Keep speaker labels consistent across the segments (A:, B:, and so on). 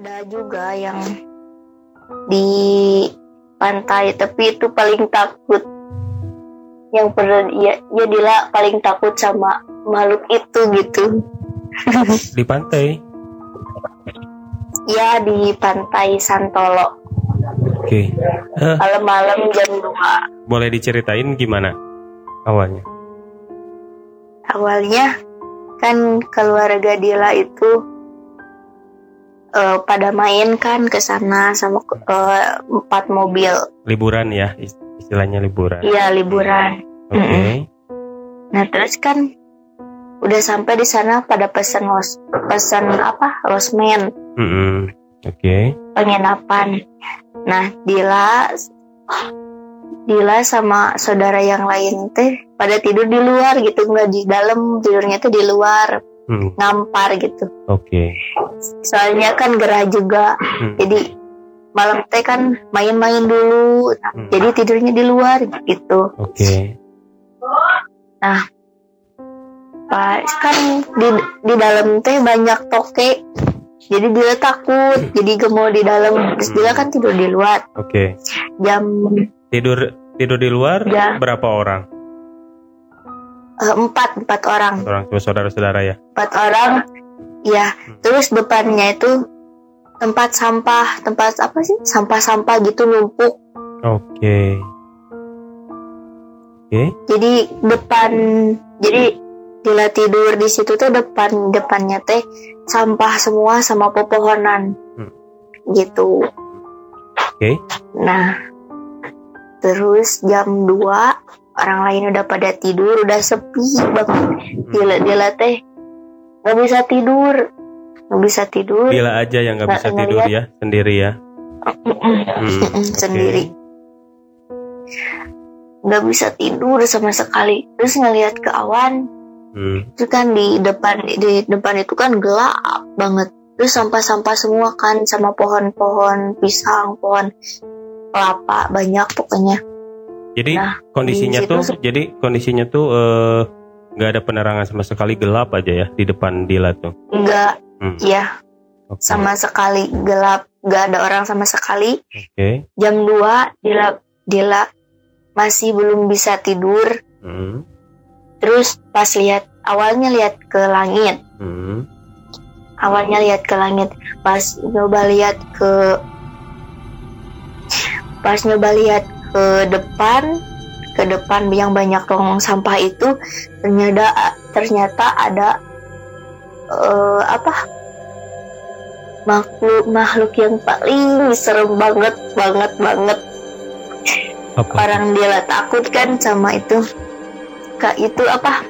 A: ada juga yang di pantai tapi itu paling takut yang pernah ya, ya Dila paling takut sama makhluk itu gitu
B: Di pantai.
A: ya di pantai Santolo
B: Oke. Eh,
A: malam-malam jam 2
B: boleh diceritain gimana awalnya?
A: awalnya kan keluarga Dila itu eh, pada main kan ke sana sama eh, empat mobil
B: Liburan ya, is- istilahnya liburan.
A: iya liburan
B: Oke.
A: Nah terus kan udah sampai di sana pada pesan los pesan apa losmen
B: Mm-mm. Oke.
A: penginapan. Nah Dila Dila sama saudara yang lain teh pada tidur di luar gitu nggak di dalam tidurnya tuh di luar
B: Hmm,
A: ngampar gitu.
B: Oke.
A: Soalnya kan gerah juga
B: Hmm.
A: jadi malam teh kan main-main dulu. Nah,
B: Hmm.
A: Jadi tidurnya di luar gitu.
B: Oke.
A: Pas kan di di dalam teh banyak toke. Jadi dia takut, jadi gak mau di dalam. Terus dia kan tidur di luar.
B: Oke.
A: Jam
B: Tidur tidur di luar
A: Ya.
B: berapa orang?
A: eh, empat, empat orang,
B: Orang tua saudara-saudara ya.
A: empat orang. Ya, terus depannya itu tempat sampah, tempat apa sih? Sampah-sampah gitu numpuk.
B: Oke. Oke.
A: Jadi depan, jadi Dila tidur di situ tuh depan depannya teh sampah semua sama pepohonan,
B: Hmm.
A: gitu.
B: Oke.
A: Nah, terus jam 2 orang lain udah pada tidur, udah sepi banget. Dila Dila teh nggak bisa tidur, nggak bisa tidur
B: Bila aja yang nggak bisa tidur
A: ngeliat.
B: ya sendiri ya. Hmm,
A: sendiri. Nggak bisa tidur sama sekali. Terus ngelihat ke awan,
B: Hmm.
A: itu kan di depan di depan itu kan gelap banget. Terus sampah-sampah semua kan sama pohon-pohon pisang, pohon kelapa banyak pokoknya.
B: Jadi
A: Nah,
B: kondisinya tuh jadi kondisinya tuh eh, nggak ada penerangan sama sekali gelap aja ya di depan Dila tuh.
A: Enggak,
B: Hmm.
A: ya
B: Oke.
A: sama sekali gelap, nggak ada orang sama sekali.
B: Oke.
A: Jam 2 Dila Dila masih belum bisa tidur.
B: Hmm.
A: Terus pas lihat awalnya lihat ke langit,
B: Hmm.
A: awalnya lihat ke langit. Pas nyoba lihat ke pas nyoba lihat ke depan ke depan yang banyak tong sampah itu ternyata ternyata ada eh, apa? Makhluk makhluk yang paling serem banget banget banget.
B: Apa?
A: orang dia takut kan sama itu. Kak itu apa?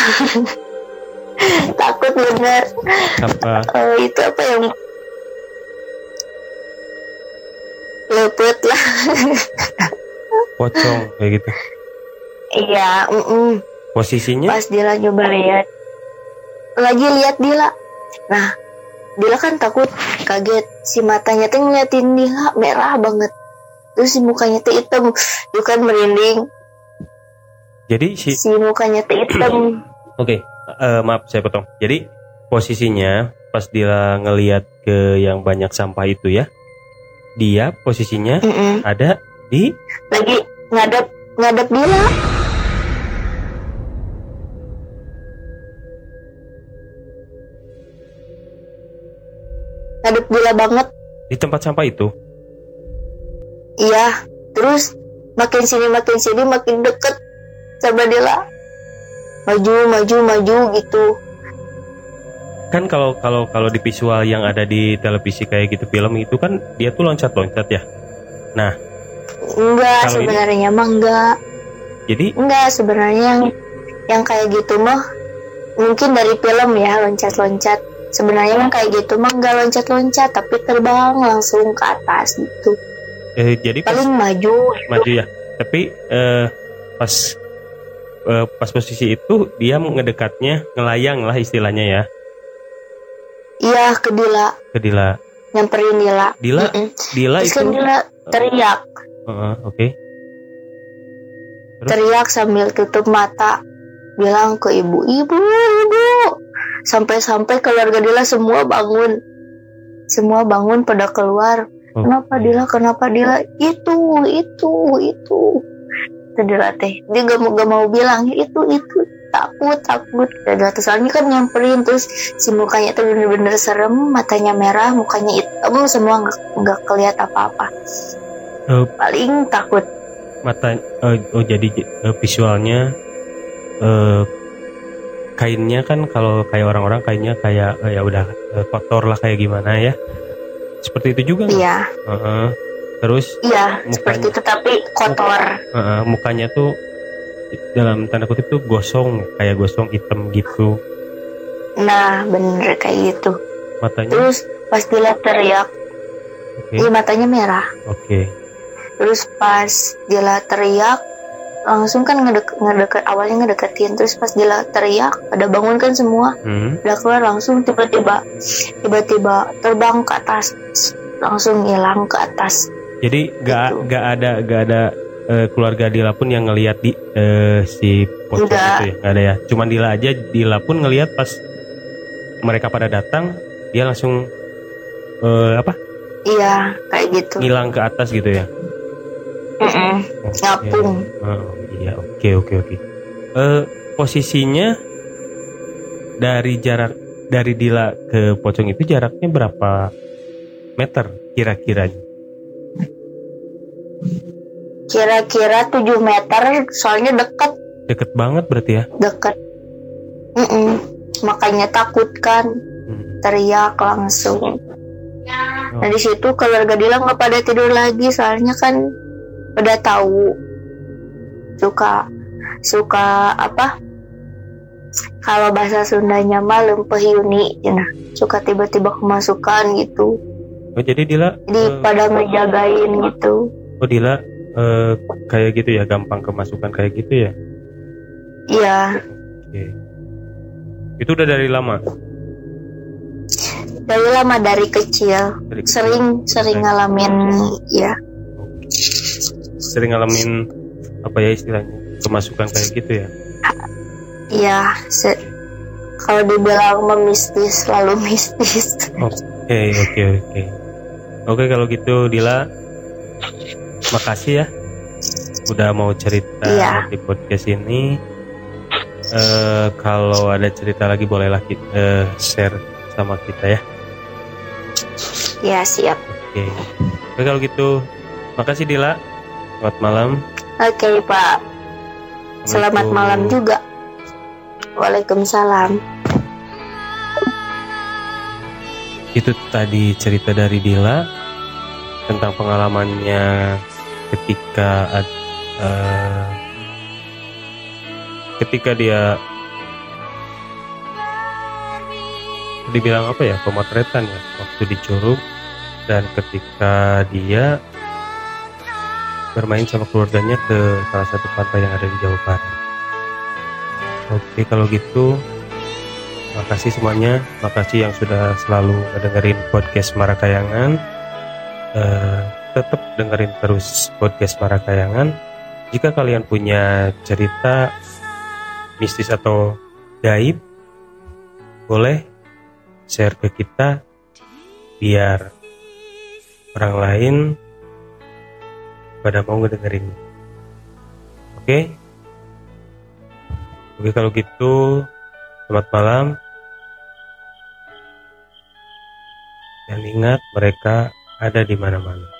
A: Takut bener.
B: Apa?
A: Eh, itu apa yang lepet lah
B: Pocong kayak gitu.
A: iya mm-mm.
B: Posisinya?
A: pas Dila nyoba lihat lagi lihat Dila nah Dila kan takut kaget si matanya tuh ngeliatin Dila merah banget terus si mukanya tuh hitam itu kan merinding
B: Jadi si
A: si mukanya tuh hitam
B: Oke, eh, maaf saya potong. Jadi posisinya pas dia ngelihat ke yang banyak sampah itu ya, dia posisinya
A: Mm-mm.
B: ada di
A: lagi ngadep ngadep Dila ngadep Dila banget
B: di tempat sampah itu.
A: Iya, terus makin sini makin sini makin deket sama Dila. Maju, maju, maju gitu.
B: Kan kalau kalau kalau di visual yang ada di televisi kayak gitu film itu kan dia tuh loncat-loncat ya.
A: Enggak,
B: Kalau ini?
A: sebenarnya mah enggak.
B: Jadi
A: Enggak, sebenarnya yang yang kayak gitu mah mungkin dari film ya loncat-loncat. Sebenarnya mah kayak gitu mah enggak loncat-loncat tapi terbang langsung ke atas gitu.
B: eh, jadi pas
A: Paling maju.
B: maju ya. Tapi eh, pas eh, pas posisi itu dia ngedekatnya ngelayang lah istilahnya ya
A: Iya, ke Dila,
B: ke Dila.
A: nyamperin Dila.
B: Dila
A: Mm-mm.
B: Dila
A: Terus
B: itu
A: kan Dila teriak.
B: Heeh, oke. Terus?
A: teriak sambil tutup mata bilang ke ibu ibu ibu sampai-sampai keluarga Dila semua bangun semua bangun pada keluar
B: Oh.
A: kenapa Dila kenapa Dila itu itu itu Kata Dila teh dia gak mau gak mau bilang itu itu takut takut Dila teh, soalnya kan nyamperin terus si mukanya tuh bener-bener serem matanya merah mukanya hitam semua nggak nggak kelihatan apa-apa
B: Eh.
A: paling takut
B: mata eh, oh jadi eh, visualnya eh kainnya kan kalau kayak orang-orang kainnya kayak eh, ya udah eh, kotor lah kayak gimana ya seperti itu juga
A: iya
B: Heeh. terus
A: iya
B: Mukanya.
A: seperti itu tapi kotor
B: heeh, mukanya tuh dalam tanda kutip tuh gosong kayak gosong hitam gitu.
A: Nah bener kayak gitu.
B: Matanya?
A: Terus pas Dila teriak
B: oke.
A: iya matanya merah.
B: Oke.
A: Terus pas Dila teriak langsung kan ngedek ngedeket awalnya ngedeketin. Terus pas Dila teriak pada bangun kan semua.
B: Hmm.
A: udah keluar langsung tiba-tiba tiba-tiba terbang ke atas. Langsung hilang ke atas.
B: Jadi gak
A: Gitu.
B: gak ada gak ada eh, keluarga Dila pun yang ngelihat di eh, si pocong
A: Nggak.
B: itu ya nggak ada ya cuman Dila aja Dila pun ngelihat pas mereka pada datang dia langsung eh, apa
A: iya kayak gitu
B: ngilang ke atas gitu ya
A: Mm-mm.
B: Oke.
A: Ngapung.
B: Oh, iya oke oke oke Eh, posisinya dari jarak dari Dila ke pocong itu jaraknya berapa meter kira-kira
A: kira-kira 7 meter soalnya deket.
B: Deket banget berarti ya?
A: Deket. Mm-mm. makanya takut kan.
B: Hmm.
A: teriak langsung.
B: Oh.
A: Nah di situ keluarga Dila nggak pada tidur lagi soalnya kan udah tahu. Suka suka apa? Kalau bahasa Sundanya mah lempehiyuni nah suka tiba-tiba kemasukan gitu.
B: Oh jadi Dila
A: jadi
B: eh,
A: pada ngejagain gitu.
B: Oh Dila eh, kayak gitu ya gampang kemasukan kayak gitu ya?
A: Iya.
B: Oke. Itu udah dari lama?
A: Dari lama dari kecil.
B: Dari kecil?
A: sering sering ngalamin ya
B: sering ngalamin apa ya istilahnya kemasukan kayak gitu ya?
A: Iya se- kalau dibilang memistis selalu mistis.
B: Oke oke oke. Oke kalau gitu Dila makasih ya udah mau cerita
A: Iya.
B: di podcast ini. Eh kalau ada cerita lagi bolehlah kita eh, share sama kita ya.
A: Ya siap.
B: Oke. Oke kalau gitu makasih Dila. Selamat malam.
A: Oke Pak, selamat malam juga. Waalaikumsalam.
B: itu tadi cerita dari Dila tentang pengalamannya ketika eh, ketika dia dibilang apa ya pemotretan ya waktu di Curug dan ketika dia bermain sama keluarganya ke salah satu pantai yang ada di Jawa Barat. Oke kalau gitu Makasih semuanya, makasih yang sudah selalu dengerin podcast Marakayangan. Eh, tetap dengerin terus podcast Marakayangan. Jika kalian punya cerita mistis atau gaib, boleh share ke kita biar orang lain pada mau ngedengerin. Oke? Oke kalau gitu Selamat malam. Dan ingat mereka ada di mana-mana.